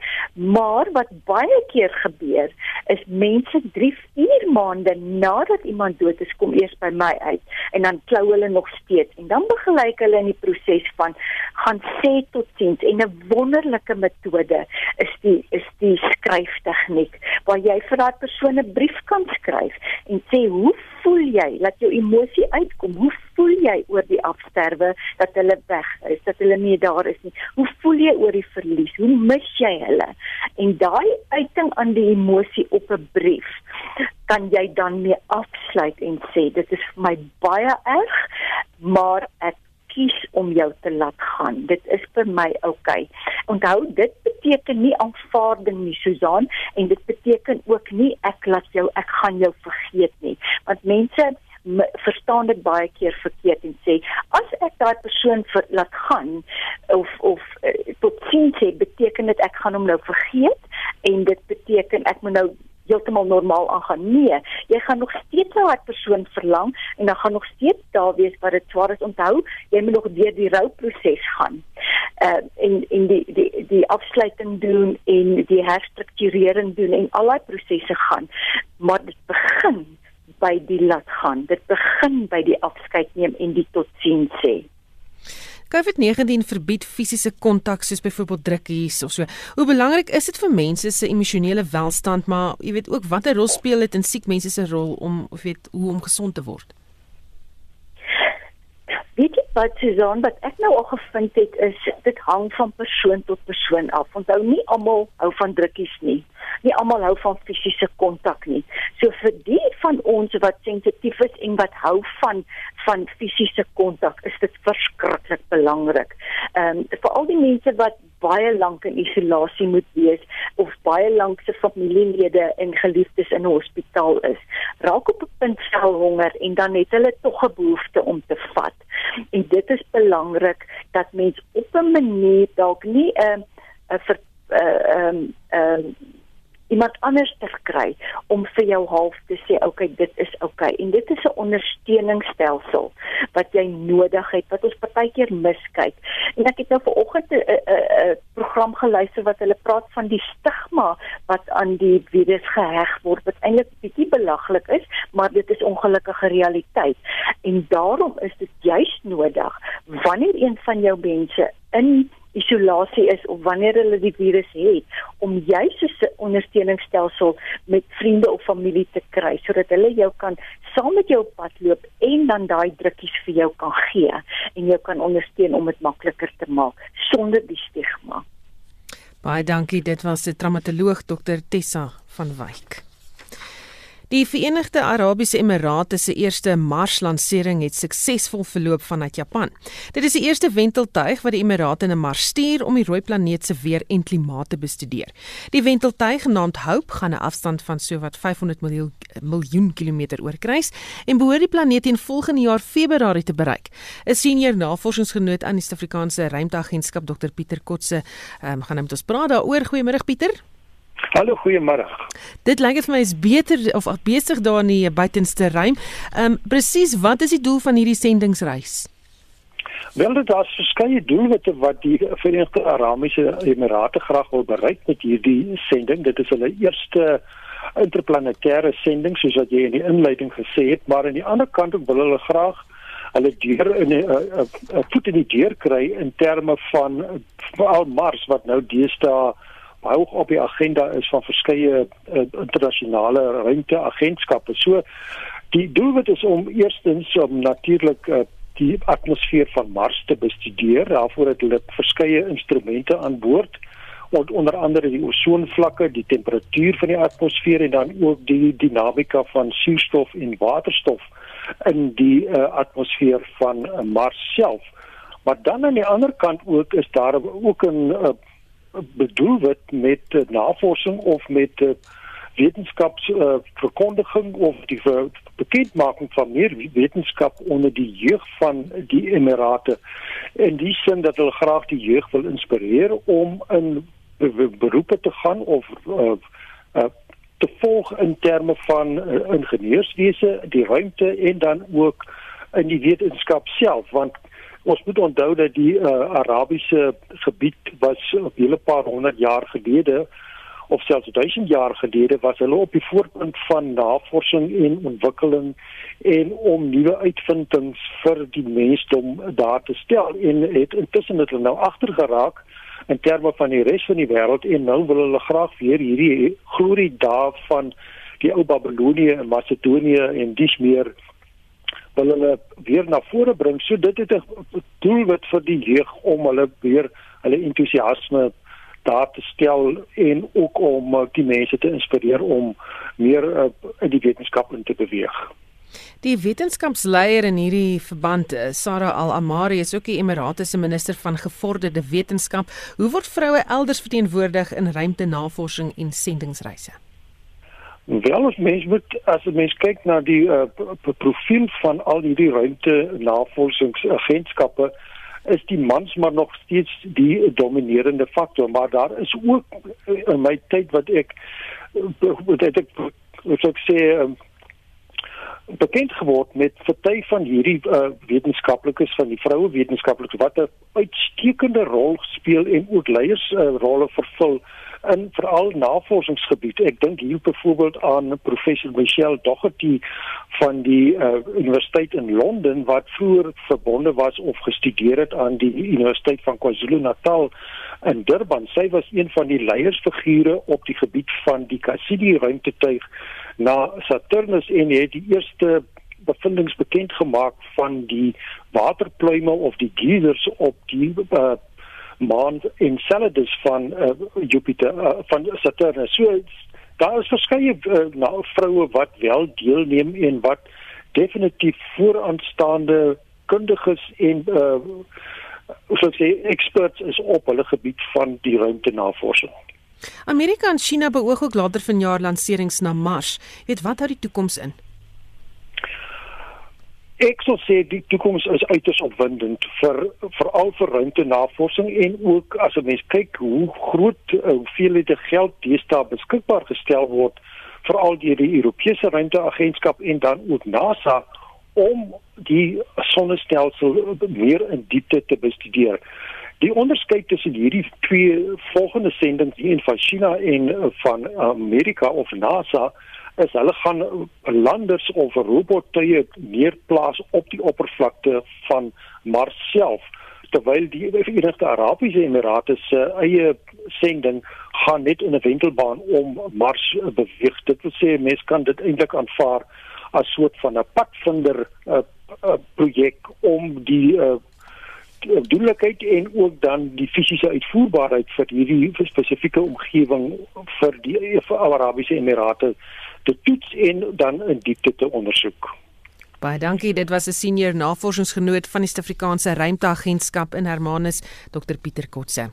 Maar wat baie keer gebeur is mense 3 4 maande nadat iemand dood is kom eers by my uit en dan klou hulle nog steeds. En dan begelei hulle in die proses van gaan sê tot sins en 'n wonderlike metode is die is die skryftegniek waar jy vir daai persoon 'n brief kan skryf en sê hoe voel jy? Laat jou emosie uitkom. Hoe voel jy oor die afsterwe dat hulle weg is, dat hulle nie daar is nie? Hoe voel jy oor die verlies? Hoe mis jy hulle? En daai uiting aan die emosie op 'n brief kan jy dan mee afsluit en sê dit is vir my baie erg, maar ek kies om jou te laat gaan. Dit is vir my oukei. Okay. Onthou, dit beteken nie aanvaarding nie, Susan, en dit beteken ook nie ek laat jou ek gaan jou vergeet nie. Want mense verstaan dit baie keer verkeerd en sê as ek daai persoon vir, laat gaan of of uh, tot sien sê beteken dit ek gaan hom nou vergeet en dit beteken ek moet nou heeltemal normaal aangaan. Nee, jy gaan nog steeds na daai persoon verlang en dan gaan nog steeds daar wees wat dit swaar is. Onthou, jy moet nog deur die rouproses gaan. Uh en en die die die afsluiting doen en die herstrukturering doen en al daai prosesse gaan. Maar dit begin by die laat gaan. Dit begin by die afskeid neem en die totsiens sê. COVID-19 verbied fisiese kontak soos byvoorbeeld drukkies of so. Hoe belangrik is dit vir mense se emosionele welstand, maar jy weet ook watter rol speel dit in siek mense se rol om of weet hoe om gesond te word? Weet jy wat Susan, wat ek nou al gevind het is dit hang van persoon tot persoon af. Onthou nie almal hou van drukkies nie nie almal hou van fisiese kontak nie. So vir die van ons wat sensitief is en wat hou van van fisiese kontak, is dit verskriklik belangrik. Ehm um, vir al die mense wat baie lank in isolasie moet wees of baie lank se familielede en geliefdes in 'n hospitaal is, raak op 'n punt sel honger en dan het hulle tog 'n behoefte om te vat. En dit is belangrik dat mens op 'n manier dalk nie 'n uh, 'n uh, ehm uh, ehm uh, iemand anders te kry om vir jou half te sê okay dit is okay en dit is 'n ondersteuningsstelsel wat jy nodig het wat ons partykeer miskyk. En ek het nou vanoggend 'n program geluister wat hulle praat van die stigma wat aan die virus geheg word wat eintlik bietjie belaglik is maar dit is ongelukkige realiteit. En daarom is dit juis nodig wanneer een van jou mense in isolasie is of wanneer hulle die virus het om juis 'n ondersteuningsstelsel met vriende of familie te kry sodat hulle jou kan saam met jou op pad loop en dan daai drukkies vir jou kan gee en jou kan ondersteun om dit makliker te maak sonder die stigma. Baie dankie, dit was die traumatoloog Dr Tessa van Wyk. Die Verenigde Arabiese Emirate se eerste Mars-lansering het suksesvol verloop vanuit Japan. Dit is die eerste wenteltuig wat die Emirate na Mars stuur om die rooi planeet se weer en klimaat te bestudeer. Die wenteltuig genaamd Hope gaan 'n afstand van sowat 500 miljoen miljoen kilometer oorkruis en behoort die planeet in volgende jaar Februarie te bereik. 'n Senior navorsingsgenoot aan die Suid-Afrikaanse Ruimteagentskap, Dr Pieter Kotse, um, gaan nou met ons praat daaroor. Goeiemôre Pieter. Hallo, goeiemôre. Dit lyk vir my is beter of besig daar in die buitenste ruim. Ehm um, presies, wat is die doel van hierdie sendingsreis? Wel dit daar's verskeie doelwitte wat die Verenigde Arabiese Emirate graag wil bereik met hierdie sending. Dit is hulle eerste interplanetêre sending soos wat jy in die inleiding gesê het, maar aan die ander kant wil hulle graag hulle deur in 'n voet in die deur kry in terme van veral Mars wat nou deesdae hoog op die agenda is van verskeie uh, internasionale ruimteagentskappe. So die doelwit is om eerstens om natuurlik uh, die atmosfeer van Mars te bestudeer. Daarvoor het hulle verskeie instrumente aan boord wat onder andere die ozonvlakke, die temperatuur van die atmosfeer en dan ook die dinamika van suurstof en waterstof in die uh, atmosfeer van uh, Mars self. Maar dan aan die ander kant ook is daar ook 'n uh, bedoel word met uh, navorsing of met uh, wetenskapsverkondiging uh, of die bekendmaking van meer wetenskap onder die jeug van die emirate. In die sin dat hulle graag die jeug wil inspireer om in beroepe te gaan of uh, uh, te volg in terme van uh, ingenieurswese, die ruimte en dan ook in die wetenskap self. Want Ons moet onthou dat die uh, Arabiese gebied was 'n hele paar honderd jaar gelede of selfs 1000 jaar gelede was hulle op die voorpunt van navorsing en ontwikkeling en om nuwe uitvindings vir die mensdom daar te stel en het intussen het hulle nou agtergeraak in terme van die res van die wêreld en nou wil hulle graag weer hierdie glorie daarvan die ou Babilonië en Macedonië en dis meer wil hulle weer na vore bring. So dit het 'n doelwit vir die jeug om hulle weer hulle entoesiasme daar te stel en ook om uh, die mense te inspireer om meer uh, in die wetenskap in te beweeg. Die wetenskapsleier in hierdie verband, eh, Sarah Al-Amari, is ook die Emirate minister van gevorderde wetenskap. Hoe word vroue elders verteenwoordig in ruimtenavorsing en sendingsreise? Wel as mens moet as mens kyk na die uh, profiel van al hierdie ruimtenavorsingsagentskappe is die mans maar nog steeds die dominerende faktor maar daar is ook eh, in my tyd wat ek wat ek wat ek sê um, bekend geword met verty van hierdie uh, wetenskaplikes van die vroue wetenskaplikes wat 'n uitstekende rol speel en ook leiers uh, rolle vervul in veral navorsingsgebied. Ek dink hier byvoorbeeld aan professor Michelle Doherty van die uh, Universiteit in Londen wat vroeër verbonde was of gestudeer het aan die Universiteit van KwaZulu-Natal in Durban. Sy was een van die leiersfigure op die gebied van die Cassini ruimtetuig na Saturnus en het die eerste bevindinge bekend gemaak van die waterpluime of die geysers op die uh, maan Enceladus van uh, Jupiter uh, van Saturnus. So daar is verskeie uh, nou vroue wat wel deelneem en wat definitief vooraanstaande kundiges en uh, so sê experts is op hulle gebied van die ruimtenavorsing. Amerika en China beoog ook later vanjaar lanserings na Mars. Weet wat hou die toekoms in? Ek sou sê die toekoms is uiters opwindend vir veral vir ruimtenavorsing en ook as 'n mens kyk hoe groot eh, hoeveelhede geld deesdae beskikbaar gestel word veral deur die Europese ruimteagentskap en dan ook NASA om die sonnestelsel meer in diepte te bestudeer. Die onderskeid tussen hierdie twee volgende sendings, een van China en eh, van Amerika of NASA, is hulle gaan landers of robottuie neerplaas op die oppervlakte van Mars self terwyl die Verenigde Arabiese Emirate se eie sending gaan net in 'n wentelbaan om Mars beweeg. Dit wil sê mense kan dit eintlik aanvaar as soort van 'n padvinder uh, uh, projek om die uh, doellikheid en ook dan die fisiese uitvoerbaarheid vir hierdie spesifieke omgewing vir die vir Arabiese Emirate te toets en dan in diepte te ondersoek. Baie dankie. Dit was 'n senior navorsingsgenoot van die Suid-Afrikaanse Ruimteagentskap in Hermanus, Dr Pieter Kotse.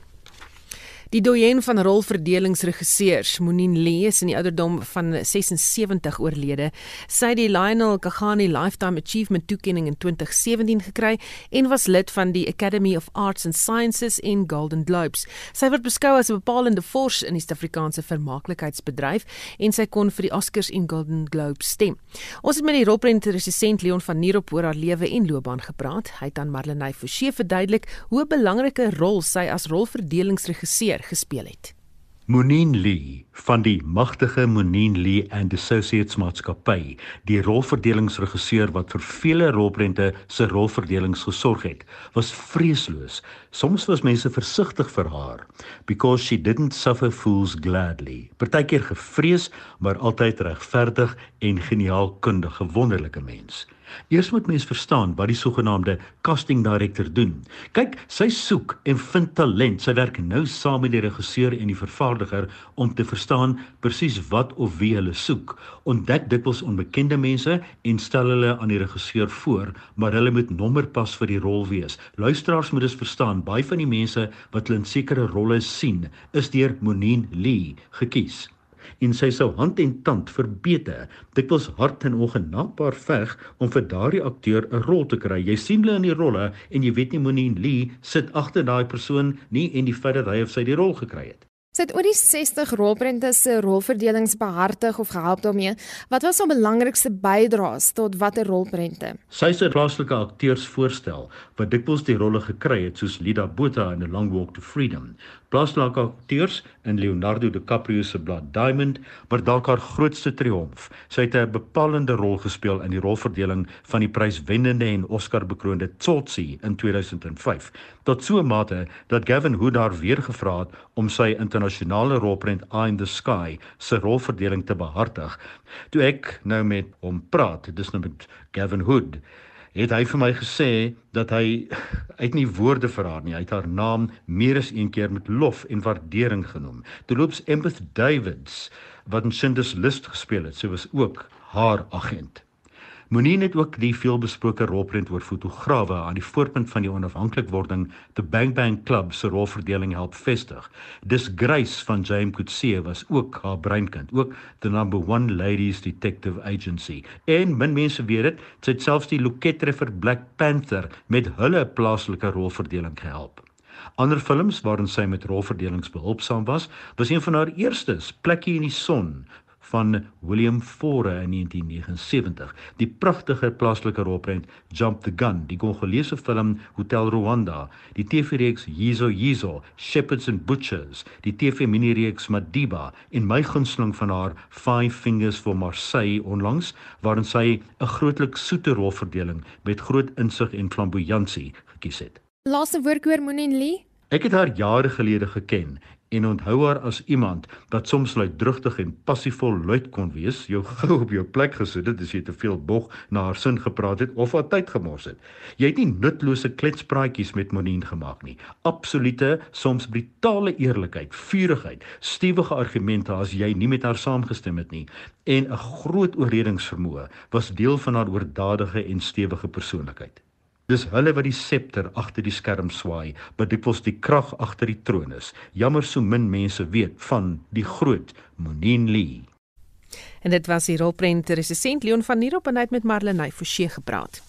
Die doyen van rolverdelingsregisseurs, Monin Lee, is in die ouderdom van 76 oorlede. Sy het die Lionel Kagani Lifetime Achievement toekenning in 2017 gekry en was lid van die Academy of Arts and Sciences en Golden Globes. Sy word beskou as 'n bepalende vors in die Suid-Afrikaanse vermaaklikheidsbedryf en sy kon vir die Oscars en Golden Globes stem. Ons het met die rolprentresisent Leon van Nierop oor haar lewe en loopbaan gepraat. Hy het aan Marlenae Forsie verduidelik hoe 'n belangrike rol sy as rolverdelingsregisseur gespeel het. Monin Lee van die magtige Monin Lee and Associates maatskappy, die rolverdelingsregisseur wat vir vele rolprente se rolverdelings gesorg het, was vreesloos. Soms was mense versigtig vir haar because she didn't suffer fools gladly. Partykeer gevrees, maar altyd regverdig en geniaal kundige wonderlike mens. Eers moet mens verstaan wat die sogenaamde casting director doen. Kyk, sy soek en vind talent. Sy werk nou saam met die regisseur en die vervaardiger om te verstaan presies wat of wie hulle soek. Ontdek dikwels onbekende mense en stel hulle aan die regisseur voor, maar hulle moet nommerpas vir die rol wees. Luisteraars moet dus verstaan, baie van die mense wat hulle in sekere rolle sien, is deur Monine Lee gekies en sy sou hand en tand verbeter. Dit was hard en ongenaakbaar veg om vir daardie akteur 'n rol te kry. Jy sien hulle in die rolle en jy weet nie Moenie Lee sit agter daai persoon nie en die feit dat hy of sy die rol gekry het. Sy het oor die 60 rolprente se rolverdelings behartig of gehelp daarmee. Wat was haar belangrikste bydraes tot watter rolprente? Sy het plaaslike akteurs voorstel wat dikwels die rolle gekry het soos Lida Botha in A Long Walk to Freedom plaaslike akteurs in Leonardo DiCaprio se Blood Diamond, maar dalk haar grootste triomf. Sy het 'n bepalende rol gespeel in die rolverdeling van die pryswennende en Oscar-bekroonde Tsotsi in 2005. Tot so 'n mate dat Gavin Hood haar weer gevra het om sy internasionale rolprent Eye in the Sky se rolverdeling te behartig. Toe ek nou met hom praat, dis nou met Gavin Hood het hy vir my gesê dat hy <laughs> uit nie woorde vir haar nie. Hy het haar naam meer as een keer met lof en waardering genoem. Terloops Empathy Davids wat in Schindler's List gespeel het, sy was ook haar agent. Monien het ook die veelbesproke rolprent oor fotograwe aan die voorpunt van die onafhanklikwording te Bang Bang Club se rolverdeling help vestig. Dis Grace van James Coetzee was ook haar breinkind, ook the number 1 ladies detective agency. En min mense weet dit, sy het selfs die loketreffer Black Panther met hulle plaaslike rolverdeling gehelp. Ander films waarin sy met rolverdelings behulpsaam was, was een van haar eerstes, Plekkie in die son, van William Fore in 1979, die pragtige plaaslike rolprent Jump the Gun, die Kongolese film Hotel Rwanda, die TV-reeks Yizo Yizo, Shepherds and Butchers, die TV-minireeks Madiba en my gunsteling van haar Five Fingers for Marseille onlangs, waarin sy 'n grootlik soete rolverdeling met groot insig en flamboyansie gekies het. Laaste woord oor Monin Lee? Ek het haar jare gelede geken en onthou haar as iemand wat soms luidrugtig en passievol luid kon wees, jou gou op jou plek gesit het as jy te veel bog na haar sin gepraat het of haar tyd gemors het. Jy het nie nutlose kletspraatjies met Monien gemaak nie. Absolute, soms brutale eerlikheid, vurigheid, stewige argumente as jy nie met haar saamgestem het nie en 'n groot oorredingsvermoë was deel van haar oordadige en stewige persoonlikheid. Dis hulle wat die septer agter die skerm swaai, wat dikwels die krag agter die troon is. Jammer so min mense weet van die groot Monin Lee. En dit was die rolprent resensent Leon van Nierop en hy het met Marlenae Forsie gepraat.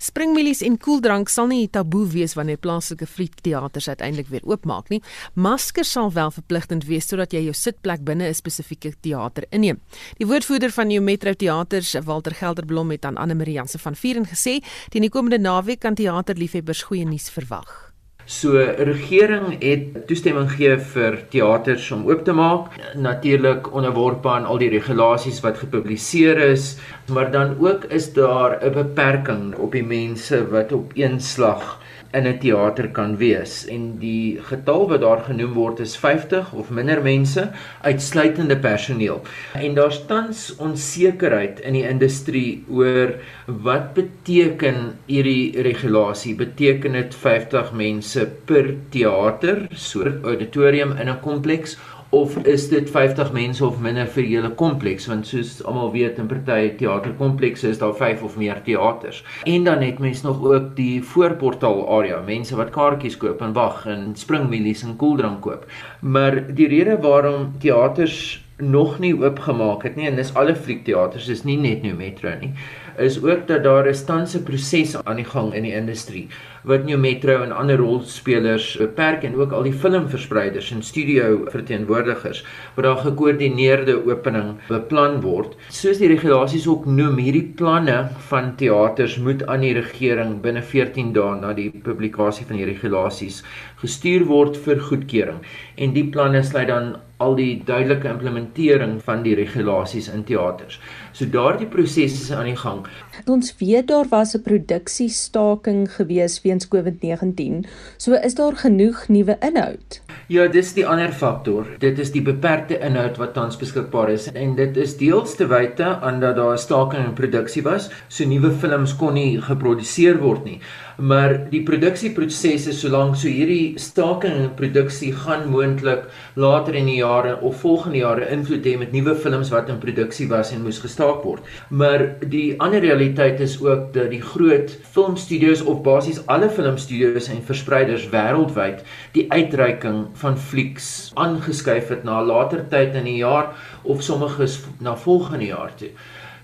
Springmilies en koeldrank sal nie taboe wees wanneer plaaslike frietteaters uiteindelik weer oopmaak nie. Maskers sal wel verpligtend wees sodat jy jou sitplek binne 'n spesifieke teater inneem. Die woordvoerder van die Metro Teaters, Walter Gelderblom, het aan Anne Marie Janse van Vieren gesê, teen die komende naweek kan teaterliefhebbers goeie nuus verwag. So regering het toestemming gegee vir teaters om oop te maak. Natuurlik onderworpe aan al die regulasies wat gepubliseer is, maar dan ook is daar 'n beperking op die mense wat op een slag in 'n teater kan wees en die getal wat daar genoem word is 50 of minder mense uitsluitende personeel. En daar's tans onsekerheid in die industrie oor wat beteken hierdie regulasie? Beteken dit 50 mense per teater, so auditorium in 'n kompleks of is dit 50 mense of minder vir julle kompleks? Want soos almal weet in party teaterkomplekse is daar 5 of meer teaters en dan het mense nog ook die voorportaal area mense wat kaartjies koop en wag en springmilies en koeldrank koop. Maar die rede waarom teaters nog nie oopgemaak het nie en dis alle fliekteaters is nie net nou metro nie is ook dat daar 'n stanse proses aan die gang in die industrie wat New Metro en ander rolspelers beperk en ook al die filmverspreiders en studio verteenwoordigers wat daar gekoördineerde opening beplan word. Soos die regulasies ook noem, hierdie planne van teaters moet aan die regering binne 14 dae na die publikasie van die regulasies gestuur word vir goedkeuring. En die planne sluit dan al die duidelike implementering van die regulasies in teaters. So daardie proses is aan die gang. Ons weet daar was 'n produksiestaking gewees weens COVID-19. So is daar genoeg nuwe inhoud. Ja, dis die ander faktor. Dit is die beperkte inhoud wat tans beskikbaar is en dit is deels te wyte aan dat daar 'n staking in produksie was, so nuwe films kon nie geproduseer word nie maar die produksieprosesse solank so hierdie staking in produksie gaan moontlik later in die jare of volgende jare invloed hê met nuwe films wat in produksie was en moes gestaak word. Maar die ander realiteit is ook dat die groot filmstudios of basies alle filmstudios en verspreiders wêreldwyd die uitreiking van flieks aangeskuif het na later tyd in die jaar of sommiges na volgende jaar toe.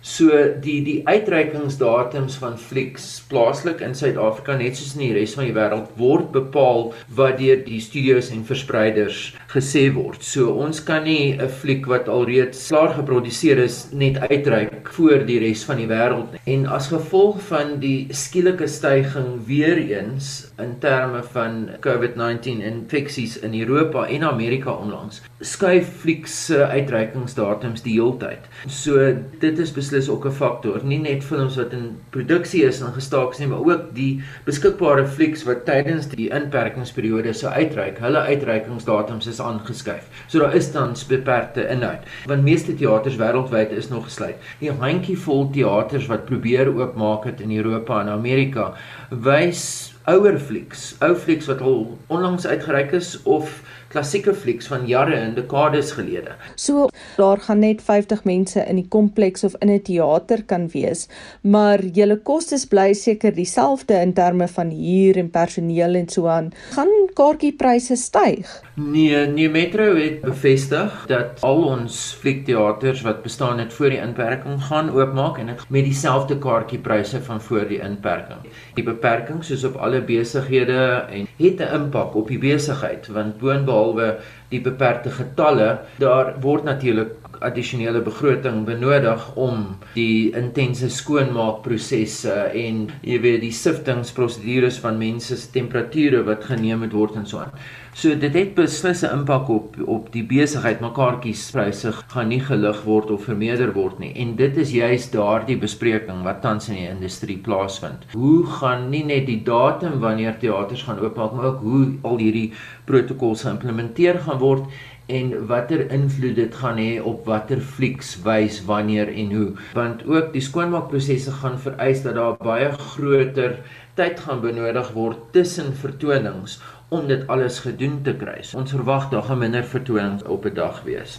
So die die uitreikingsdatums van flieks plaaslik in Suid-Afrika net soos in die res van die wêreld word bepaal wat deur die studios en verspreiders gesê word. So ons kan nie 'n fliek wat alreeds klaar geproduseer is net uitreik voor die res van die wêreld nie. En as gevolg van die skielike stygings weer eens in terme van COVID-19 infeksies in Europa en Amerika onlangs, skuif flieks se uitreikingsdatums die heeltyd. So dit is beslis beslis ook 'n faktor. Nie net films wat in produksie is en gestaak is nie, maar ook die beskikbare flieks wat tydens die inperkingsperiode sou uitreik. Hulle uitreikingsdatums is aangeskuif. So daar is tans beperkte inhoud. Want meeste teaters wêreldwyd is nog gesluit. Die handjievol teaters wat probeer oopmaak het in Europa en Amerika, wys ouer flieks, ou flieks wat al onlangs uitgereik is of klassieke flieks van jare en dekades gelede. So daar gaan net 50 mense in die kompleks of in 'n teater kan wees, maar julle kostes bly seker dieselfde in terme van huur en personeel en so aan. Gaan kaartjiepryse styg? Nee, New Metro het bevestig dat al ons fliekteaters wat bestaan het voor die inperking gaan oopmaak en dit met dieselfde kaartjiepryse van voor die inperking. Die beperking soos op alle besighede en het 'n impak op die besigheid want boonop behalwe die beperkte getalle, daar word natuurlik addisionele begroting benodig om die intense skoonmaakprosesse en jy weet die siftingprosedures van mense se temperature wat geneem moet word en so aan. So dit het beslis 'n impak op op die besigheid, maar kaartjiespryse gaan nie gelig word of vermeerder word nie. En dit is juis daardie bespreking wat tans in die industrie plaasvind. Hoe gaan nie net die datum wanneer teaters gaan oopmaak, maar ook hoe al hierdie protokolle geïmplementeer gaan word en watter invloed dit gaan hê op watter flieks wys wanneer en hoe want ook die skoonmaakprosesse gaan vereis dat daar baie groter tyd gaan benodig word tussen vertonings om dit alles gedoen te kry. Ons verwag daar gaan minder vertonings op 'n dag wees.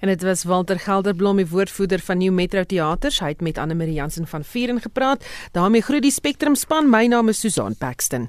En dit was Walter Gelderblom, die woordvoerder van New Metro Theaters. Hy het met Anne Marie Jansen van Vieren gepraat. daarmee groet die Spectrum span. My naam is Susan Paxton.